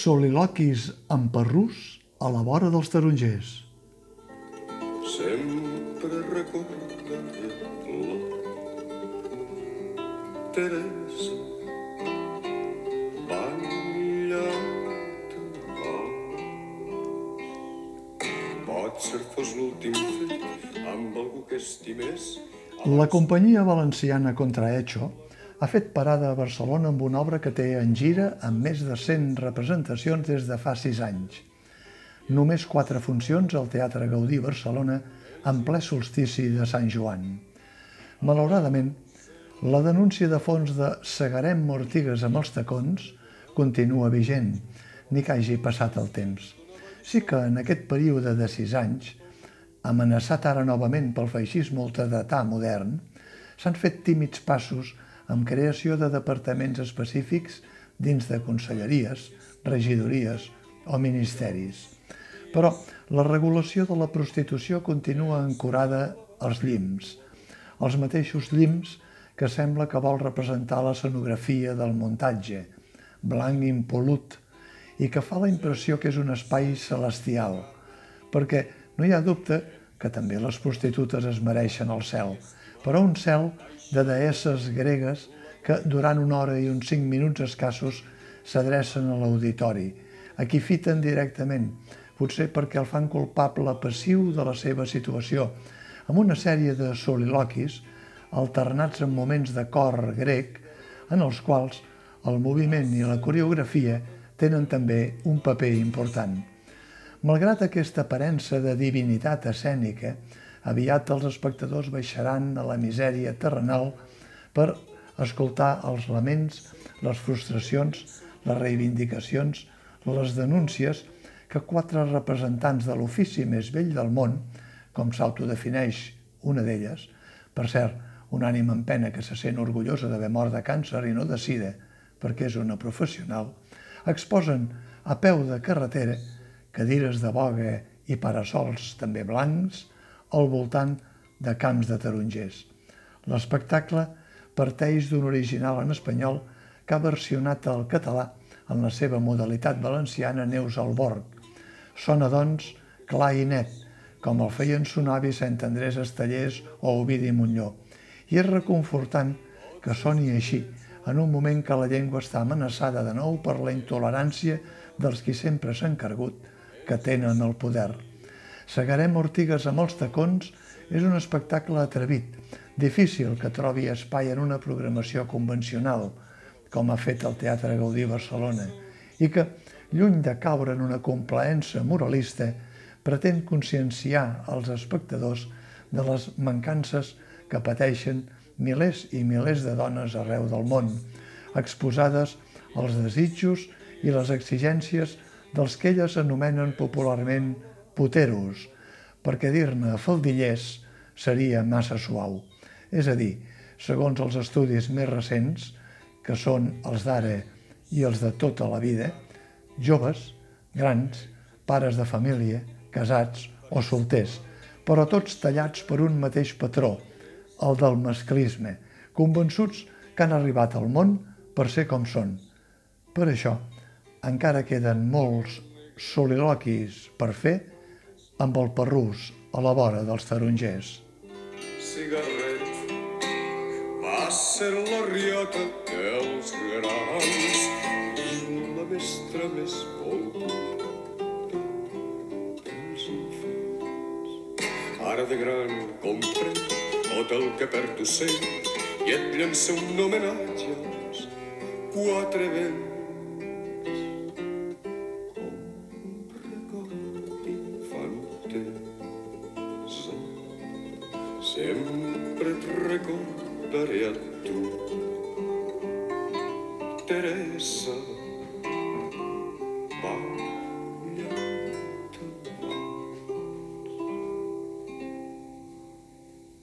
Soliloquis amb parrús a la vora dels tarongers. Sempre recordaré la Teresa ballant Potser fos l'últim fet amb algú que estimés La companyia valenciana Contrahecho ha fet parada a Barcelona amb una obra que té en gira amb més de 100 representacions des de fa 6 anys. Només quatre funcions al Teatre Gaudí Barcelona en ple solstici de Sant Joan. Malauradament, la denúncia de fons de segarem mortigues amb els tacons continua vigent, ni que hagi passat el temps. Sí que en aquest període de sis anys, amenaçat ara novament pel feixisme ultradetà modern, s'han fet tímids passos amb creació de departaments específics dins de conselleries, regidories o ministeris. Però la regulació de la prostitució continua ancorada als llims, els mateixos llims que sembla que vol representar l'escenografia del muntatge, blanc impolut, i que fa la impressió que és un espai celestial, perquè no hi ha dubte que també les prostitutes es mereixen el cel, però un cel de deesses gregues que durant una hora i uns cinc minuts escassos s'adrecen a l'auditori, a qui fiten directament, potser perquè el fan culpable passiu de la seva situació, amb una sèrie de soliloquis alternats amb moments de cor grec en els quals el moviment i la coreografia tenen també un paper important. Malgrat aquesta aparença de divinitat escènica, aviat els espectadors baixaran a la misèria terrenal per escoltar els laments, les frustracions, les reivindicacions, les denúncies que quatre representants de l'ofici més vell del món, com s'autodefineix una d'elles, per cert, un ànima en pena que se sent orgullosa d'haver mort de càncer i no de sida, perquè és una professional, exposen a peu de carretera cadires de boga i parasols també blancs al voltant de camps de tarongers. L'espectacle parteix d'un original en espanyol que ha versionat al català en la seva modalitat valenciana Neus Alborg. Sona, doncs, clar i net, com el feien sonar Vicent Andrés Estellers o Ovidi Montlló. I és reconfortant que soni així, en un moment que la llengua està amenaçada de nou per la intolerància dels qui sempre s'han cargut que tenen el poder. Segarem ortigues amb els tacons és un espectacle atrevit, difícil que trobi espai en una programació convencional, com ha fet el Teatre Gaudí Barcelona, i que, lluny de caure en una complaença moralista, pretén conscienciar els espectadors de les mancances que pateixen milers i milers de dones arreu del món, exposades als desitjos i les exigències dels que elles anomenen popularment puteros, perquè dir-ne faldillers seria massa suau. És a dir, segons els estudis més recents, que són els d'ara i els de tota la vida, joves, grans, pares de família, casats o solters, però tots tallats per un mateix patró, el del masclisme, convençuts que han arribat al món per ser com són. Per això, encara queden molts soliloquis per fer amb el perrús a la vora dels tarongers. Cigarret va ser la riota dels grans i la mestra més volguda dels infants. Ara de gran comprèn tot el que per tu sé i et llença un homenatge quatre vents. D'infantesa, sempre et recordaré a tu, Teresa.